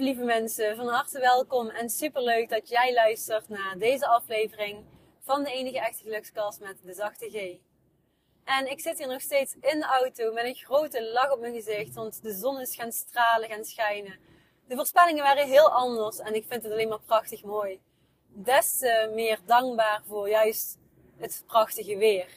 lieve, mensen, van harte welkom en superleuk dat jij luistert naar deze aflevering van de enige echte gelukskast met de zachte G. En ik zit hier nog steeds in de auto met een grote lach op mijn gezicht, want de zon is gaan stralen, gaan schijnen. De voorspellingen waren heel anders en ik vind het alleen maar prachtig mooi. Des te meer dankbaar voor juist het prachtige weer.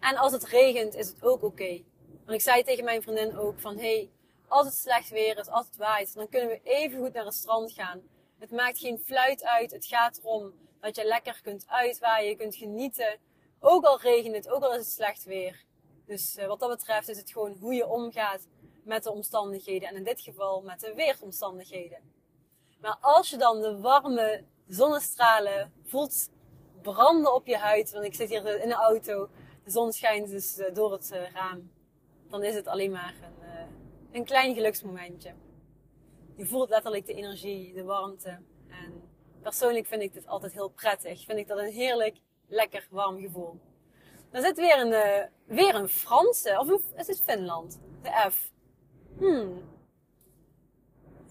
En als het regent is het ook oké. Want ik zei tegen mijn vriendin ook van, hey, als het slecht weer is, als het waait, dan kunnen we even goed naar het strand gaan. Het maakt geen fluit uit. Het gaat erom dat je lekker kunt uitwaaien, kunt genieten. Ook al regent het, ook al is het slecht weer. Dus uh, wat dat betreft is het gewoon hoe je omgaat met de omstandigheden. En in dit geval met de weeromstandigheden. Maar als je dan de warme zonnestralen voelt branden op je huid. Want ik zit hier in de auto. De zon schijnt dus uh, door het uh, raam. Dan is het alleen maar een een klein geluksmomentje. Je voelt letterlijk de energie, de warmte. En persoonlijk vind ik dit altijd heel prettig. Vind ik dat een heerlijk, lekker, warm gevoel. Dan zit weer een, uh, weer een Franse, of is het Finland? De F. Hmm.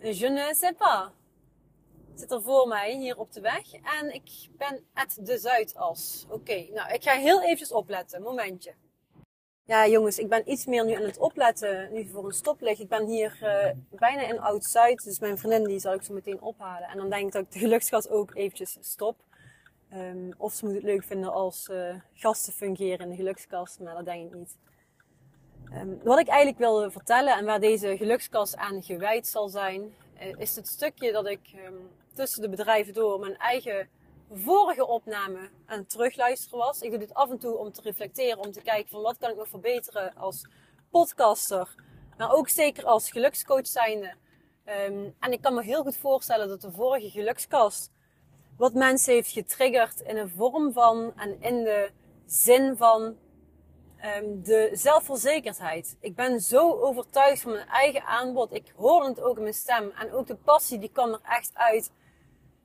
Je ne sais pas. Zit er voor mij hier op de weg. En ik ben at de Zuidas. Oké, nou ik ga heel eventjes opletten. Momentje. Ja, jongens, ik ben iets meer nu aan het opletten, nu voor een stoplicht. Ik ben hier uh, bijna in Oud-Zuid, dus mijn vriendin die zal ik zo meteen ophalen. En dan denk ik dat ik de geluksgas ook eventjes stop. Um, of ze moet het leuk vinden als uh, gasten fungeren in de gelukskast, maar dat denk ik niet. Um, wat ik eigenlijk wilde vertellen en waar deze gelukskast aan gewijd zal zijn, uh, is het stukje dat ik um, tussen de bedrijven door mijn eigen vorige opname het terugluisteren was. Ik doe dit af en toe om te reflecteren, om te kijken van wat kan ik nog verbeteren als podcaster. Maar ook zeker als gelukscoach zijnde. Um, en ik kan me heel goed voorstellen dat de vorige gelukskast wat mensen heeft getriggerd in een vorm van en in de zin van um, de zelfverzekerdheid. Ik ben zo overtuigd van mijn eigen aanbod. Ik hoor het ook in mijn stem. En ook de passie die kwam er echt uit.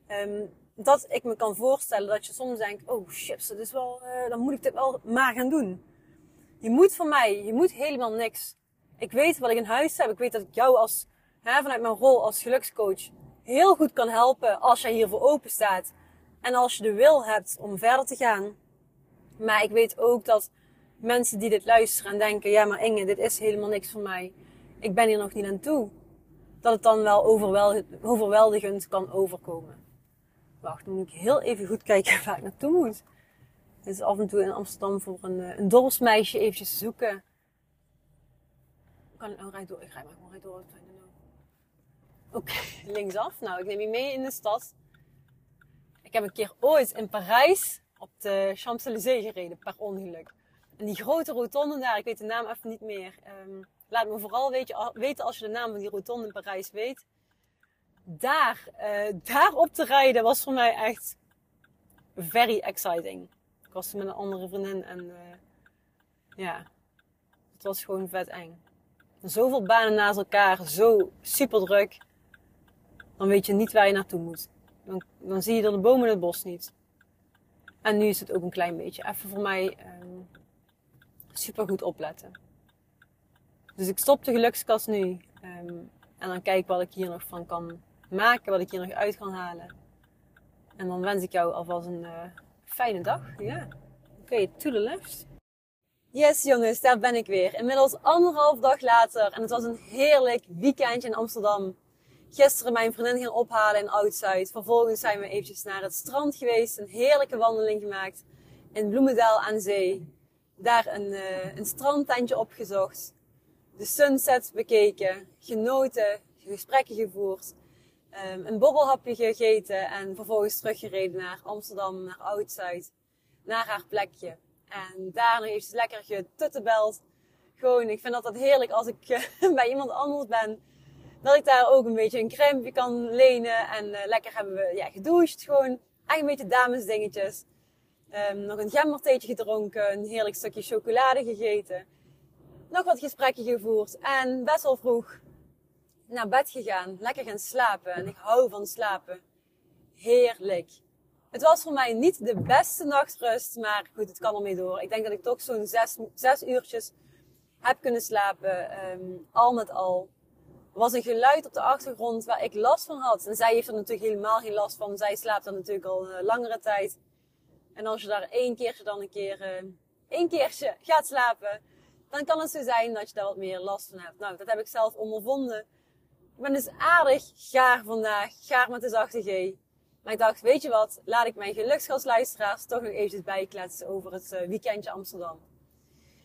Um, dat ik me kan voorstellen dat je soms denkt, oh chips, dat is wel, uh, dan moet ik dit wel maar gaan doen. Je moet van mij, je moet helemaal niks. Ik weet wat ik in huis heb. Ik weet dat ik jou als, vanuit mijn rol als gelukscoach heel goed kan helpen als jij hiervoor open staat. En als je de wil hebt om verder te gaan. Maar ik weet ook dat mensen die dit luisteren en denken, ja maar Inge, dit is helemaal niks voor mij. Ik ben hier nog niet aan toe. Dat het dan wel overweldigend kan overkomen. Wacht, dan moet ik heel even goed kijken waar ik naartoe moet. Dit is af en toe in Amsterdam voor een, eh, een dorpsmeisje eventjes zoeken. Kan ik nou rijden door? Ik rijd maar gewoon rijden door. Oké, okay, linksaf. Nou, ik neem je mee in de stad. Ik heb een keer ooit in Parijs op de Champs-Élysées gereden, per ongeluk. En die grote rotonde daar, ik weet de naam even niet meer. Um, laat me vooral weten als je de naam van die rotonde in Parijs weet daar, uh, daar op te rijden was voor mij echt very exciting. Ik was met een andere vriendin en uh, ja, het was gewoon vet eng. Zoveel banen naast elkaar, zo super druk. Dan weet je niet waar je naartoe moet. Dan, dan zie je er de bomen in het bos niet. En nu is het ook een klein beetje even voor mij um, super goed opletten. Dus ik stop de gelukskast nu. Um, en dan kijk wat ik hier nog van kan maken, wat ik hier nog uit kan halen. En dan wens ik jou alvast een uh, fijne dag. Ja. Oké, okay, to the left. Yes jongens, daar ben ik weer. Inmiddels anderhalf dag later. En het was een heerlijk weekendje in Amsterdam. Gisteren mijn vriendin gaan ophalen in Oud-Zuid. Vervolgens zijn we eventjes naar het strand geweest. Een heerlijke wandeling gemaakt. In Bloemendaal aan zee. Daar een, uh, een strandtentje opgezocht. De sunset bekeken. Genoten. Gesprekken gevoerd. Um, een borrelhapje gegeten en vervolgens teruggereden naar Amsterdam, naar Oud-Zuid, naar haar plekje. En daar nog eventjes lekker getuttenbeld. Gewoon, ik vind dat heerlijk als ik uh, bij iemand anders ben. Dat ik daar ook een beetje een crème kan lenen. En uh, lekker hebben we ja, gedoucht. Gewoon echt een beetje damesdingetjes. Um, nog een gembertheetje gedronken. Een heerlijk stukje chocolade gegeten. Nog wat gesprekken gevoerd. En best wel vroeg naar bed gegaan, lekker gaan slapen. En ik hou van slapen. Heerlijk. Het was voor mij niet de beste nachtrust, maar goed, het kan ermee door. Ik denk dat ik toch zo'n zes, zes uurtjes heb kunnen slapen, um, al met al. was een geluid op de achtergrond waar ik last van had. En zij heeft er natuurlijk helemaal geen last van. Zij slaapt er natuurlijk al uh, langere tijd. En als je daar één keertje dan een keer, uh, één keertje gaat slapen, dan kan het zo zijn dat je daar wat meer last van hebt. Nou, dat heb ik zelf ondervonden. Ik ben dus aardig gaar vandaag, gaar met de zachte G. Maar ik dacht, weet je wat, laat ik mijn geluksgasluisteraars toch nog eventjes bijkletsen over het uh, weekendje Amsterdam.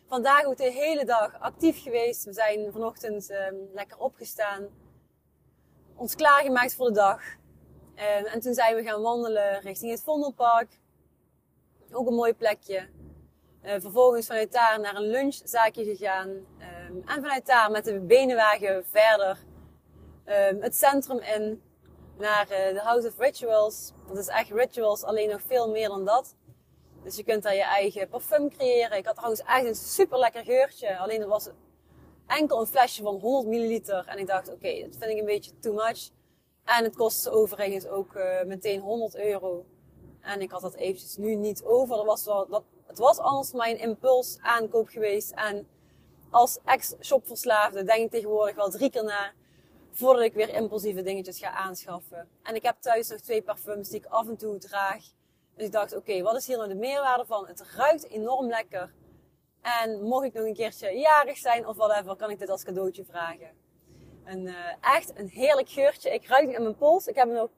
Vandaag ook de hele dag actief geweest. We zijn vanochtend um, lekker opgestaan. Ons klaargemaakt voor de dag. Um, en toen zijn we gaan wandelen richting het Vondelpark. Ook een mooi plekje. Uh, vervolgens vanuit daar naar een lunchzaakje gegaan. Um, en vanuit daar met de benenwagen verder het centrum in. Naar uh, de House of Rituals. Dat is echt rituals, alleen nog veel meer dan dat. Dus je kunt daar je eigen parfum creëren. Ik had trouwens echt een super lekker geurtje. Alleen het was enkel een flesje van 100 milliliter. En ik dacht, oké, dat vind ik een beetje too much. En het kostte overigens ook uh, meteen 100 euro. En ik had dat eventjes nu niet over. Was wel, dat, het was anders mijn impuls aankoop geweest. En als ex-shopverslaafde denk ik tegenwoordig wel drie keer na. Voordat ik weer impulsieve dingetjes ga aanschaffen. En ik heb thuis nog twee parfums die ik af en toe draag. Dus ik dacht, oké, wat is hier nou de meerwaarde van? Het ruikt enorm lekker. En mocht ik nog een keertje jarig zijn of whatever, kan ik dit als cadeautje vragen. En uh, echt een heerlijk geurtje. Ik ruik het in mijn pols. Ik heb hem nog,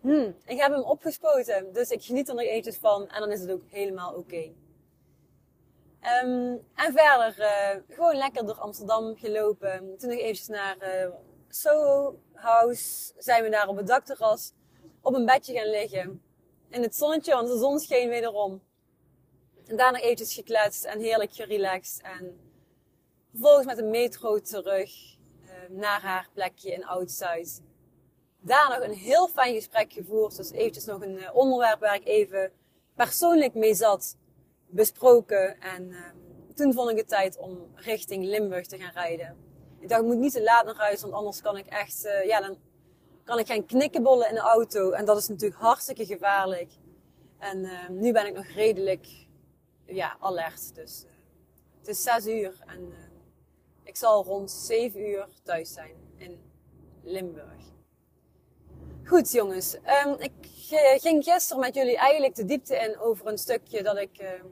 hmm, ik heb hem opgespoten. Dus ik geniet er nog eventjes van. En dan is het ook helemaal oké. Um, en verder, uh, gewoon lekker door Amsterdam gelopen. Toen nog eventjes naar uh, Soho House. Zijn we daar op het dakterras op een bedje gaan liggen in het zonnetje, want de zon scheen wederom. En daarna eventjes gekletst en heerlijk gerelaxed. En vervolgens met de metro terug uh, naar haar plekje in Oud-Zuid. Daar nog een heel fijn gesprek gevoerd. Dus eventjes nog een uh, onderwerp waar ik even persoonlijk mee zat, besproken. En uh, toen vond ik het tijd om richting Limburg te gaan rijden. Ik dacht, ik moet niet te laat naar huis, want anders kan ik echt, ja, dan kan ik gaan knikkenbollen in de auto. En dat is natuurlijk hartstikke gevaarlijk. En uh, nu ben ik nog redelijk ja, alert. Dus uh, het is 6 uur en uh, ik zal rond 7 uur thuis zijn in Limburg. Goed jongens, um, ik ging gisteren met jullie eigenlijk de diepte in over een stukje dat ik ehm,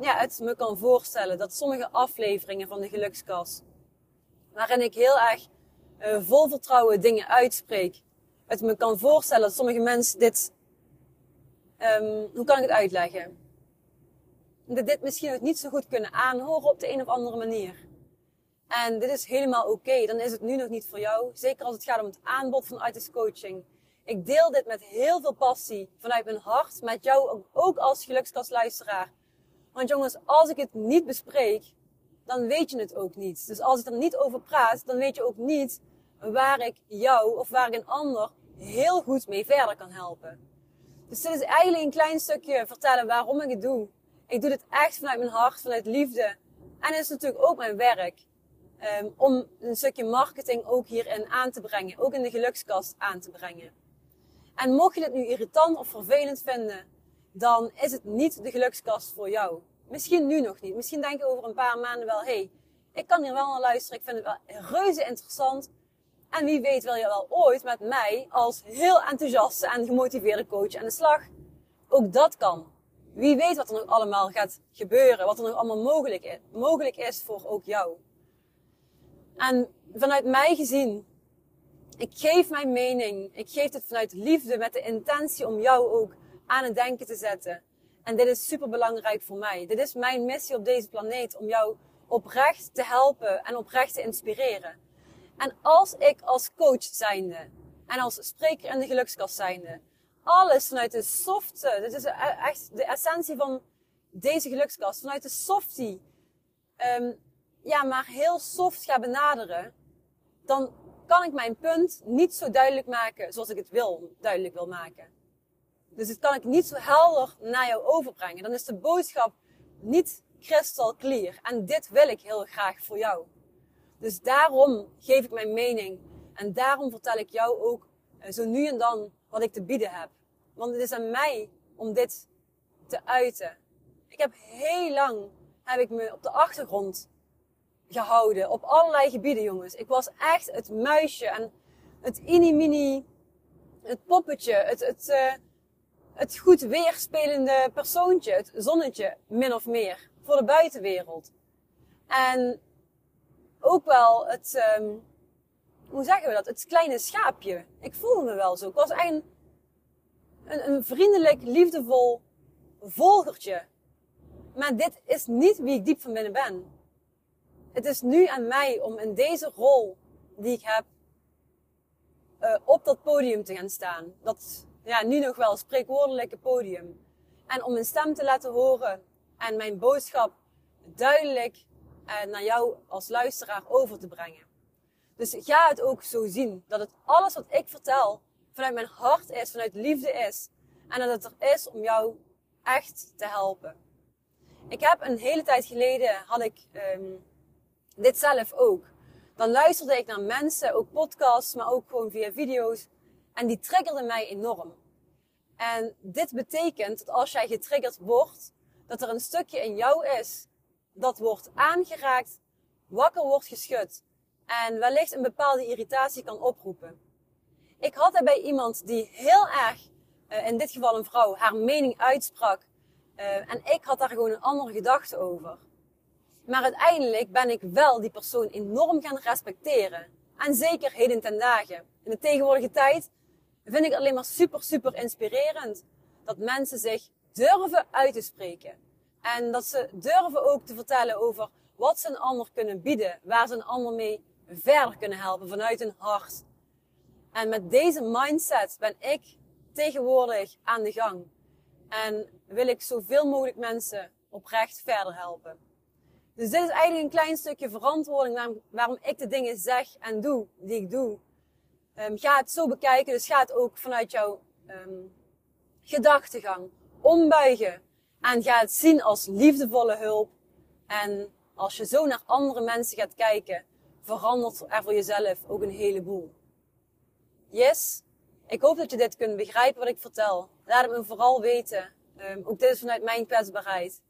ja, het me kan voorstellen. Dat sommige afleveringen van de gelukskas, waarin ik heel erg uh, vol vertrouwen dingen uitspreek. Het me kan voorstellen dat sommige mensen dit, um, hoe kan ik het uitleggen? Dat dit misschien ook niet zo goed kunnen aanhoren op de een of andere manier. En dit is helemaal oké. Dan is het nu nog niet voor jou. Zeker als het gaat om het aanbod van Artist Coaching. Ik deel dit met heel veel passie vanuit mijn hart. Met jou ook als gelukskastluisteraar. Want jongens, als ik het niet bespreek, dan weet je het ook niet. Dus als ik er niet over praat, dan weet je ook niet waar ik jou of waar ik een ander heel goed mee verder kan helpen. Dus dit is eigenlijk een klein stukje vertellen waarom ik het doe. Ik doe dit echt vanuit mijn hart, vanuit liefde. En het is natuurlijk ook mijn werk. Um, om een stukje marketing ook hierin aan te brengen. Ook in de gelukskast aan te brengen. En mocht je dit nu irritant of vervelend vinden, dan is het niet de gelukskast voor jou. Misschien nu nog niet. Misschien denk je over een paar maanden wel, hey, ik kan hier wel naar luisteren. Ik vind het wel reuze interessant. En wie weet wil je wel ooit met mij als heel enthousiaste en gemotiveerde coach aan de slag. Ook dat kan. Wie weet wat er nog allemaal gaat gebeuren. Wat er nog allemaal mogelijk is, mogelijk is voor ook jou. En vanuit mij gezien, ik geef mijn mening. Ik geef het vanuit liefde met de intentie om jou ook aan het denken te zetten. En dit is super belangrijk voor mij. Dit is mijn missie op deze planeet om jou oprecht te helpen en oprecht te inspireren. En als ik als coach zijnde en als spreker in de gelukskast zijnde, alles vanuit de softe, dit is echt de essentie van deze gelukskast, vanuit de softie, um, ja, maar heel soft ga benaderen, dan kan ik mijn punt niet zo duidelijk maken zoals ik het wil, duidelijk wil maken. Dus het kan ik niet zo helder naar jou overbrengen. Dan is de boodschap niet crystal clear. En dit wil ik heel graag voor jou. Dus daarom geef ik mijn mening. En daarom vertel ik jou ook eh, zo nu en dan wat ik te bieden heb. Want het is aan mij om dit te uiten. Ik heb heel lang, heb ik me op de achtergrond gehouden. Op allerlei gebieden, jongens. Ik was echt het muisje en het mini-mini, het poppetje, het, het, uh, het goed weerspelende persoontje, het zonnetje, min of meer, voor de buitenwereld. En ook wel het, um, hoe zeggen we dat, het kleine schaapje. Ik voelde me wel zo. Ik was eigenlijk een, een vriendelijk, liefdevol volgertje. Maar dit is niet wie ik diep van binnen ben. Het is nu aan mij om in deze rol die ik heb, uh, op dat podium te gaan staan. Dat, ja, nu nog wel spreekwoordelijke podium. En om mijn stem te laten horen en mijn boodschap duidelijk uh, naar jou als luisteraar over te brengen. Dus ga het ook zo zien. Dat het alles wat ik vertel vanuit mijn hart is, vanuit liefde is. En dat het er is om jou echt te helpen. Ik heb een hele tijd geleden, had ik um, dit zelf ook. Dan luisterde ik naar mensen, ook podcasts, maar ook gewoon via video's. En die triggerden mij enorm. En dit betekent dat als jij getriggerd wordt, dat er een stukje in jou is dat wordt aangeraakt, wakker wordt geschud en wellicht een bepaalde irritatie kan oproepen. Ik had er bij iemand die heel erg, uh, in dit geval een vrouw, haar mening uitsprak. Uh, en ik had daar gewoon een andere gedachte over. Maar uiteindelijk ben ik wel die persoon enorm gaan respecteren. En zeker heden ten dagen. In de tegenwoordige tijd vind ik alleen maar super, super inspirerend. Dat mensen zich durven uit te spreken. En dat ze durven ook te vertellen over wat ze een ander kunnen bieden. Waar ze een ander mee verder kunnen helpen vanuit hun hart. En met deze mindset ben ik tegenwoordig aan de gang. En wil ik zoveel mogelijk mensen oprecht verder helpen. Dus dit is eigenlijk een klein stukje verantwoording waarom, ik de dingen zeg en doe die ik doe. Um, ga het zo bekijken, dus ga het ook vanuit jouw um, gedachtegang ombuigen. En ga het zien als liefdevolle hulp. En als je zo naar andere mensen gaat kijken, verandert er voor jezelf ook een heleboel. Yes, ik hoop dat je dit kunt begrijpen wat ik vertel. Laat het me vooral weten. Um, ook dit is vanuit mijn kwetsbaarheid.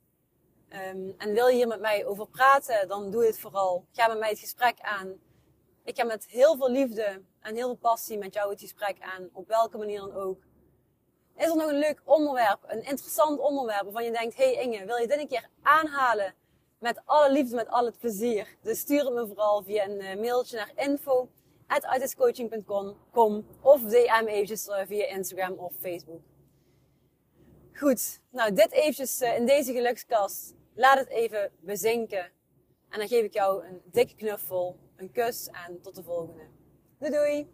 En wil je hier met mij over praten, dan doe het vooral. Ga met mij het gesprek aan. Ik ga met heel veel liefde en heel veel passie met jou het gesprek aan, op welke manier dan ook. Is er nog een leuk onderwerp, een interessant onderwerp waarvan je denkt, hey Inge, wil je dit een keer aanhalen? Met alle liefde, met al het plezier. Dus stuur het me vooral via een uh, mailtje naar info of DM eventjes uh, via Instagram of Facebook. Goed, nou dit eventjes uh, in deze gelukskast. Laat het even bezinken. En dan geef ik jou een dikke knuffel, een kus en tot de volgende. Doei doei!